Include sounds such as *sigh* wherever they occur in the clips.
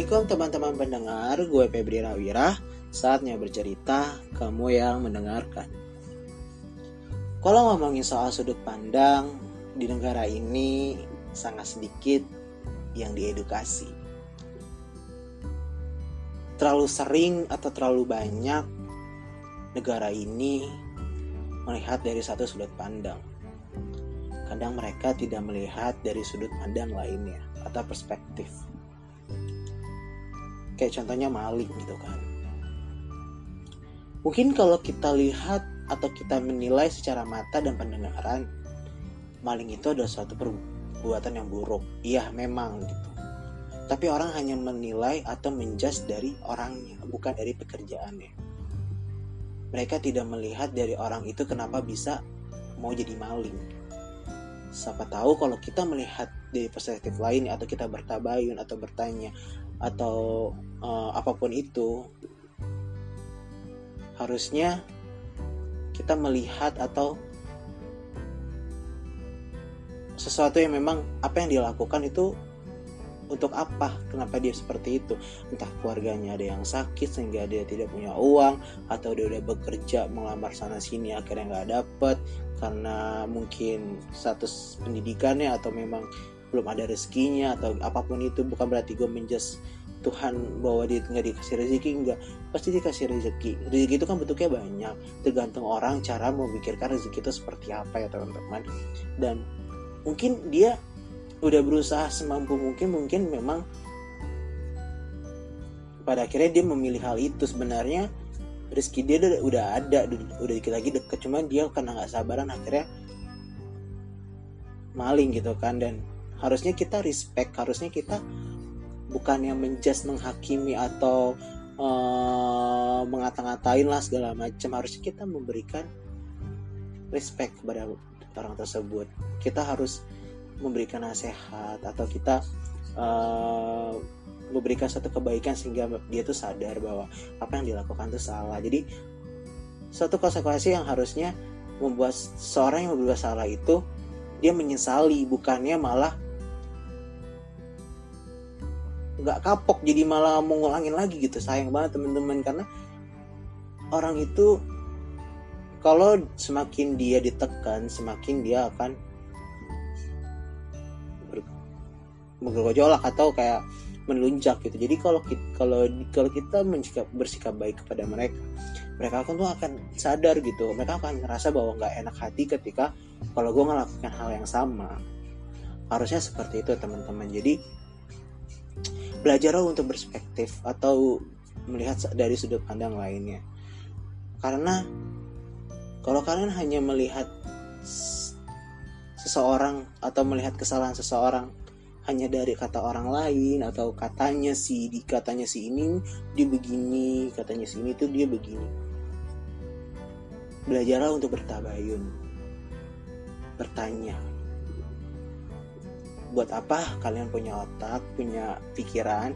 Assalamualaikum teman-teman pendengar, gue Febri Rawira. Saatnya bercerita, kamu yang mendengarkan. Kalau ngomongin soal sudut pandang, di negara ini sangat sedikit yang diedukasi. Terlalu sering atau terlalu banyak negara ini melihat dari satu sudut pandang. Kadang mereka tidak melihat dari sudut pandang lainnya atau perspektif kayak contohnya maling gitu kan. Mungkin kalau kita lihat atau kita menilai secara mata dan pendengaran maling itu adalah suatu perbuatan yang buruk. Iya memang gitu. Tapi orang hanya menilai atau menjudge dari orangnya bukan dari pekerjaannya. Mereka tidak melihat dari orang itu kenapa bisa mau jadi maling. Siapa tahu kalau kita melihat dari perspektif lain atau kita bertabayun atau bertanya atau uh, apa pun itu harusnya kita melihat atau sesuatu yang memang apa yang dilakukan itu untuk apa kenapa dia seperti itu. Entah keluarganya ada yang sakit sehingga dia tidak punya uang atau dia udah bekerja melamar sana sini akhirnya nggak dapet karena mungkin status pendidikannya atau memang belum ada rezekinya atau apa pun itu bukan berarti gue menjas Tuhan bahwa dia nggak dikasih rezeki enggak pasti dikasih rezeki. Rezeki itu kan bentuknya banyak. Tergantung orang cara memikirkan rezeki itu seperti apa ya teman-teman. Dan mungkin dia udah berusaha semampu mungkin mungkin memang pada akhirnya dia memilih hal itu. Sebenarnya rezeki dia udah, udah ada udah dikit lagi deket. Cuman dia karena nggak sabaran akhirnya maling gitu kan. Dan harusnya kita respect harusnya kita bukan yang menjudge menghakimi atau uh, mengata-ngatain lah segala macam. Harusnya kita memberikan respect kepada orang tersebut. Kita harus memberikan nasihat atau kita uh, memberikan satu kebaikan sehingga dia tuh sadar bahwa apa yang dilakukan itu salah. Jadi satu konsekuensi yang harusnya membuat seorang yang berbuat salah itu dia menyesali bukannya malah nggak kapok jadi malah mau ngulangin lagi gitu. Sayang banget teman-teman karena orang itu kalau semakin dia ditekan semakin dia akan bergojolak atau kayak melunjak gitu. Jadi kalau kita, kalau kalau kita bersikap, bersikap baik kepada mereka mereka akan tuh akan sadar gitu. Mereka akan ngerasa bahwa nggak enak hati ketika kalau gue ngelakukan hal yang sama. Harusnya seperti itu teman-teman jadi belajarlah untuk berspektif atau melihat dari sudut pandang lainnya. Karena kalau kalian hanya melihat seseorang atau melihat kesalahan seseorang hanya dari kata orang lain atau katanya si di katanya si ini dia begini katanya si ini tuh dia begini. Belajarlah untuk bertabayun bertanya buat apa? Kalian punya otak punya pikiran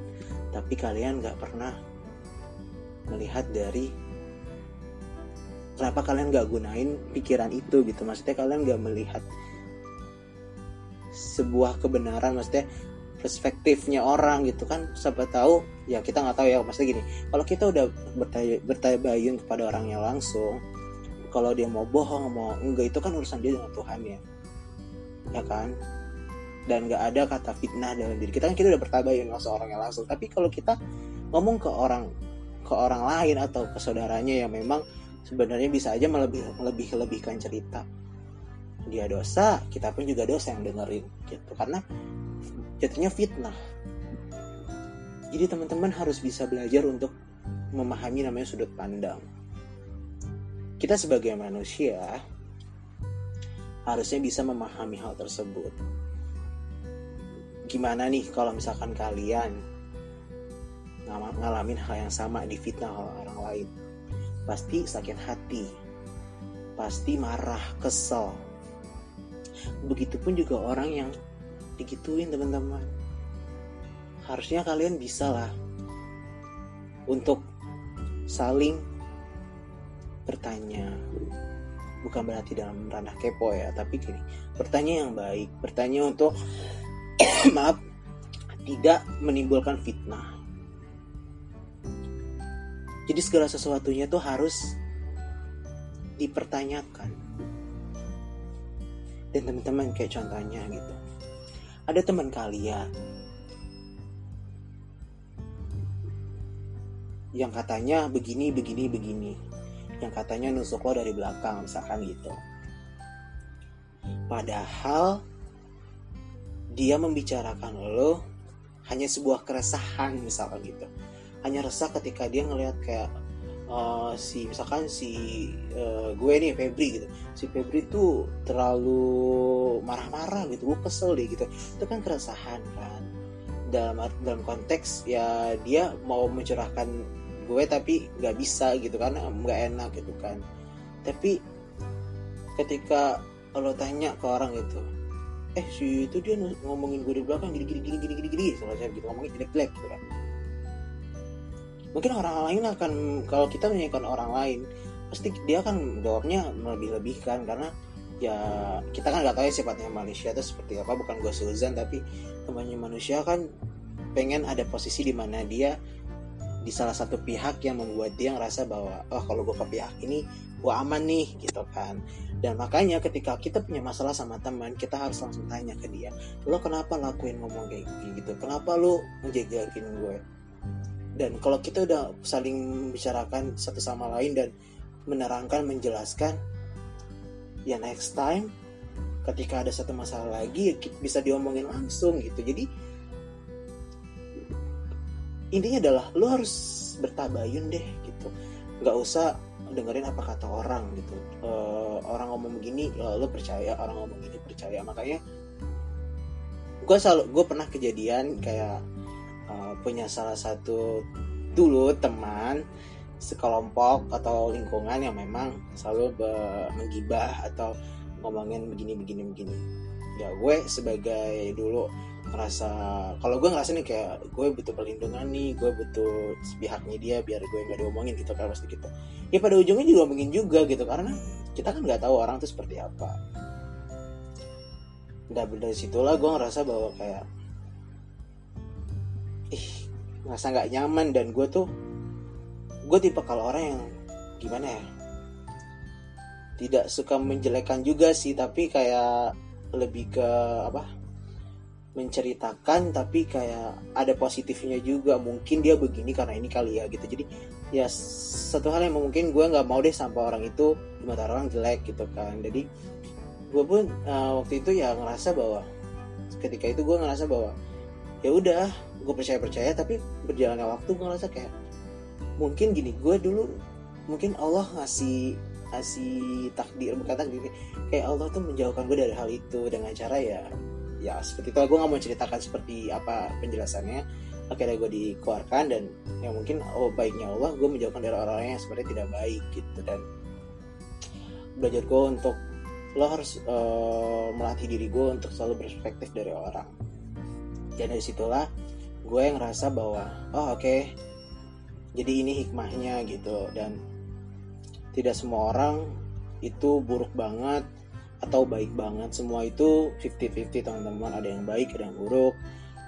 tapi kalian nggak pernah melihat dari kenapa kalian nggak gunain pikiran itu gitu. Maksudnya kalian nggak melihat sebuah kebenaran maksudnya perspektifnya orang gitu kan. Siapa tahu ya kita nggak tahu ya. Maksudnya gini kalau kita udah bertanya bertabayun kepada orangnya langsung kalau dia mau bohong mau enggak itu kan urusan dia dengan Tuhan ya. Ya kan dan nggak ada kata fitnah dalam diri kita. Kan kita udah bertabayun langsung orangnya langsung. Tapi kalau kita ngomong ke orang ke orang lain atau ke saudaranya yang memang sebenarnya bisa aja melebih lebih lebihkan cerita dia dosa kita pun juga dosa yang dengerin gitu. Karena jatuhnya fitnah. Jadi teman-teman harus bisa belajar untuk memahami namanya sudut pandang. Kita sebagai manusia harusnya bisa memahami hal tersebut gimana nih kalau misalkan kalian ngalamin hal yang sama di fitnah orang lain? Pasti sakit hati pasti marah kesel. Begitupun juga orang yang digituin teman-teman. Harusnya kalian bisa lah untuk saling bertanya. Bukan berarti dalam ranah kepo ya tapi gini bertanya yang baik bertanya untuk *coughs* maaf. Tidak menimbulkan fitnah. Jadi segala sesuatunya tuh harus dipertanyakan. Dan teman-teman kayak contohnya gitu. Ada teman kalian yang katanya begini begini begini. Yang katanya nusuk lo dari belakang misalkan gitu. Padahal dia membicarakan lo hanya sebuah keresahan misalkan gitu. Hanya resah ketika dia ngelihat kayak uh, si misalkan si uh, gue nih Febri gitu. Si Febri tuh terlalu marah-marah gitu gue kesel deh gitu. Itu kan keresahan kan. Dalam dalam konteks ya dia mau mencurahkan gue tapi nggak bisa gitu kan nggak enak gitu kan. Tapi ketika lo tanya ke orang itu eh si itu dia ngomongin gue di belakang gini gini gini gini gini gini saya gitu ngomongin jelek jelek gitu kan. Mungkin orang lain akan kalau kita menyanyikan orang lain pasti dia akan jawabnya melebih-lebihkan karena ya kita kan nggak tahu ya sifatnya manusia itu seperti apa bukan gue Suzan tapi temannya manusia kan pengen ada posisi di mana dia di salah satu pihak yang membuat dia ngerasa bahwa oh kalau gue ke pihak ini gue aman nih gitu kan. Dan makanya ketika kita punya masalah sama teman kita harus langsung tanya ke dia lo kenapa lakuin ngomong kayak gitu. Kenapa lo menjejakin gue dan kalau kita udah saling bicarakan satu sama lain dan menerangkan menjelaskan ya next time ketika ada satu masalah lagi ya bisa diomongin langsung gitu. Jadi intinya adalah lo harus bertabayun deh gitu. Nggak usah dengerin apa kata orang gitu. Uh, orang ngomong begini uh, lo percaya orang ngomong gini percaya. Makanya gue selalu gue pernah kejadian kayak uh, punya salah satu dulu teman sekelompok atau lingkungan yang memang selalu menggibah atau ngomongin begini begini begini. Ya gue sebagai dulu ngerasa kalau gue ngerasa nih kayak gue butuh perlindungan nih gue butuh pihaknya dia biar gue nggak diomongin gitu kan pasti gitu. Ya pada ujungnya juga mungkin juga gitu karena kita kan nggak tahu orang tuh seperti apa. Udah dari situlah gue ngerasa bahwa kayak ih ngerasa nggak nyaman dan gue tuh gue tipe kalau orang yang gimana ya tidak suka menjelekan juga sih tapi kayak lebih ke apa menceritakan tapi kayak ada positifnya juga. Mungkin dia begini karena ini kali ya gitu. Jadi ya satu hal yang mungkin gue nggak mau deh sampai orang itu di mata orang jelek gitu kan. Jadi gue pun uh, waktu itu ya ngerasa bahwa ketika itu gue ngerasa bahwa ya udah gue percaya percaya tapi berjalannya waktu gue ngerasa kayak mungkin gini gue dulu mungkin Allah ngasih ngasih takdir bukan takdir kayak Allah tuh menjauhkan gue dari hal itu dengan cara ya ya seperti itu. Gue nggak mau ceritakan seperti apa penjelasannya. Akhirnya gue dikeluarkan dan yang mungkin oh baiknya Allah gue menjauhkan dari orang-orang yang sebenarnya tidak baik gitu. Dan belajar gue untuk lo harus uh, melatih diri gue untuk selalu berperspektif dari orang. Dan dari situlah gue yang ngerasa bahwa oh oke okay, jadi ini hikmahnya gitu. Dan tidak semua orang itu buruk banget atau baik banget. Semua itu 50-50 teman-teman. Ada yang baik ada yang buruk.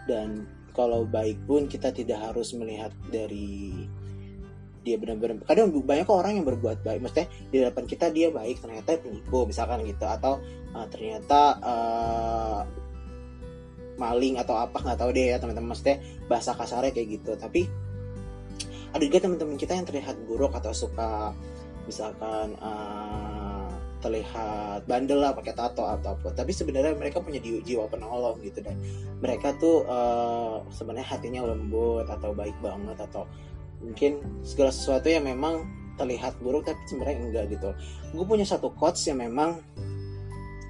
Dan kalau baik pun kita tidak harus melihat dari dia benar-benar. Kadang banyak orang yang berbuat baik. Maksudnya di depan kita dia baik ternyata penipu misalkan gitu. Atau uh, ternyata uh, maling atau apa nggak tahu deh ya teman-teman. Maksudnya bahasa kasarnya kayak gitu. Tapi ada juga teman-teman kita yang terlihat buruk atau suka misalkan uh, terlihat bandel lah pakai tato atau apa tapi sebenarnya mereka punya jiwa penolong gitu. Dan mereka tuh uh, sebenarnya hatinya lembut atau baik banget atau mungkin segala sesuatu yang memang terlihat buruk tapi sebenarnya enggak gitu. Gue punya satu quotes yang memang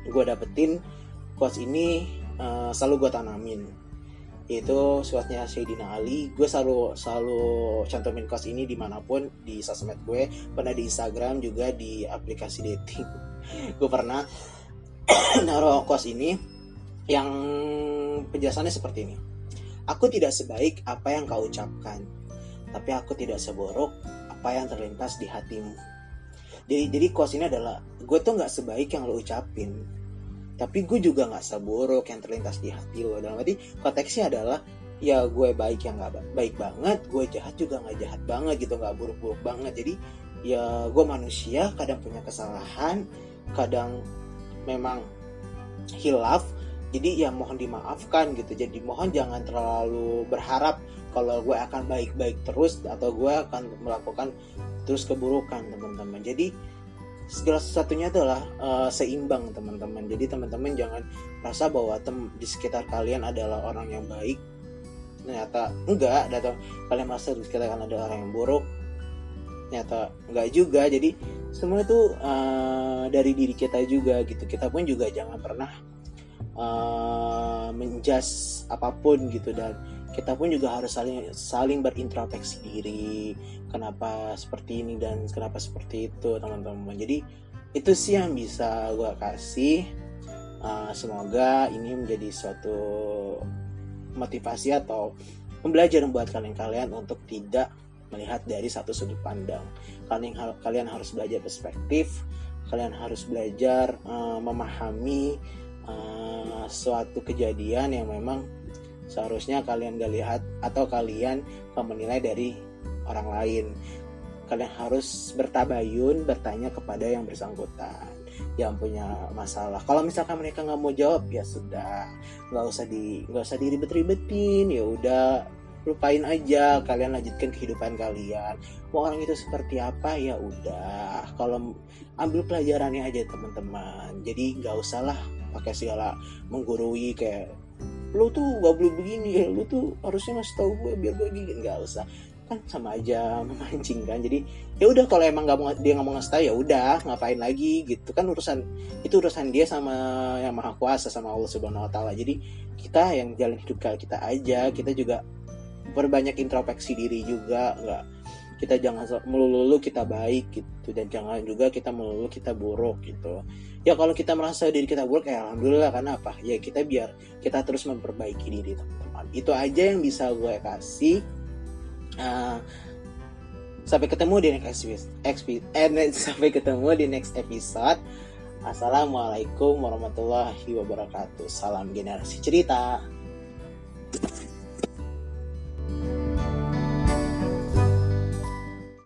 gue dapetin. Quotes ini uh, selalu gue tanamin itu suatnya Sayyidina Ali. Gue selalu selalu cantumin kos ini di mana pun di sosmed gue pernah di Instagram juga di aplikasi dating. *laughs* Gue pernah *coughs* naruh kos ini yang penjelasannya seperti ini. Aku tidak sebaik apa yang kau ucapkan tapi aku tidak seburuk apa yang terlintas di hatimu. Jadi jadi kos ini adalah gue tuh nggak sebaik yang lo ucapin tapi gue juga nggak seburuk yang terlintas di hati lo. Dalam arti konteksnya adalah ya gue baik yang nggak baik banget gue jahat juga nggak jahat banget gitu nggak buruk-buruk banget. Jadi ya gue manusia kadang punya kesalahan kadang memang hilaf. Jadi ya mohon dimaafkan gitu. Jadi mohon jangan terlalu berharap kalau gue akan baik-baik terus atau gue akan melakukan terus keburukan teman-teman. Jadi segala sesuatunya adalah uh, seimbang teman-teman. Jadi teman-teman jangan rasa bahwa tem di sekitar kalian adalah orang yang baik. Ternyata enggak atau kalian merasa di sekitar kalian ada orang yang buruk. Ternyata enggak juga. Jadi semua itu uh, dari diri kita juga gitu. Kita pun juga jangan pernah uh, menjas apa pun gitu. Dan kita pun juga harus saling saling berintrospeksi diri. Kenapa seperti ini dan kenapa seperti itu teman-teman. Jadi itu sih yang bisa gue kasih. Uh, semoga ini menjadi suatu motivasi atau pembelajaran buat kalian-kalian untuk tidak melihat dari satu sudut pandang. Kalian kalian harus belajar perspektif kalian harus belajar uh, memahami uh, suatu kejadian yang memang seharusnya kalian gak lihat atau kalian menilai dari orang lain. Kalian harus bertabayun bertanya kepada yang bersangkutan yang punya masalah. Kalau misalkan mereka nggak mau jawab ya sudah. Nggak usah di nggak usah diribet-ribetin. Ya udah lupain aja. Kalian lanjutkan kehidupan kalian. Mau orang itu seperti apa ya udah. Kalau ambil pelajarannya aja teman-teman. Jadi nggak usah lah pakai segala menggurui kayak lu tuh gak boleh begini. Ya lu tuh harusnya ngasih tahu gue biar gue gini nggak usah. Kan sama aja memancing *laughs* kan. Jadi ya udah kalau emang nggak mau dia nggak mau ngasih tahu ya udah ngapain lagi gitu. Kan urusan itu urusan dia sama yang maha kuasa sama Allah subhanahu wa taala. Jadi kita yang jalan hidup kita aja kita juga berbanyak introspeksi diri juga nggak kita jangan melulu kita baik gitu dan jangan juga kita melulu kita buruk gitu. Ya kalau kita merasa diri kita buruk ya alhamdulillah karena apa? Ya kita biar kita terus memperbaiki diri teman-teman. Itu aja yang bisa gue kasih. Uh, sampai ketemu di next episode eh, *laughs* sampai ketemu di next episode. Assalamualaikum warahmatullahi wabarakatuh. Salam generasi cerita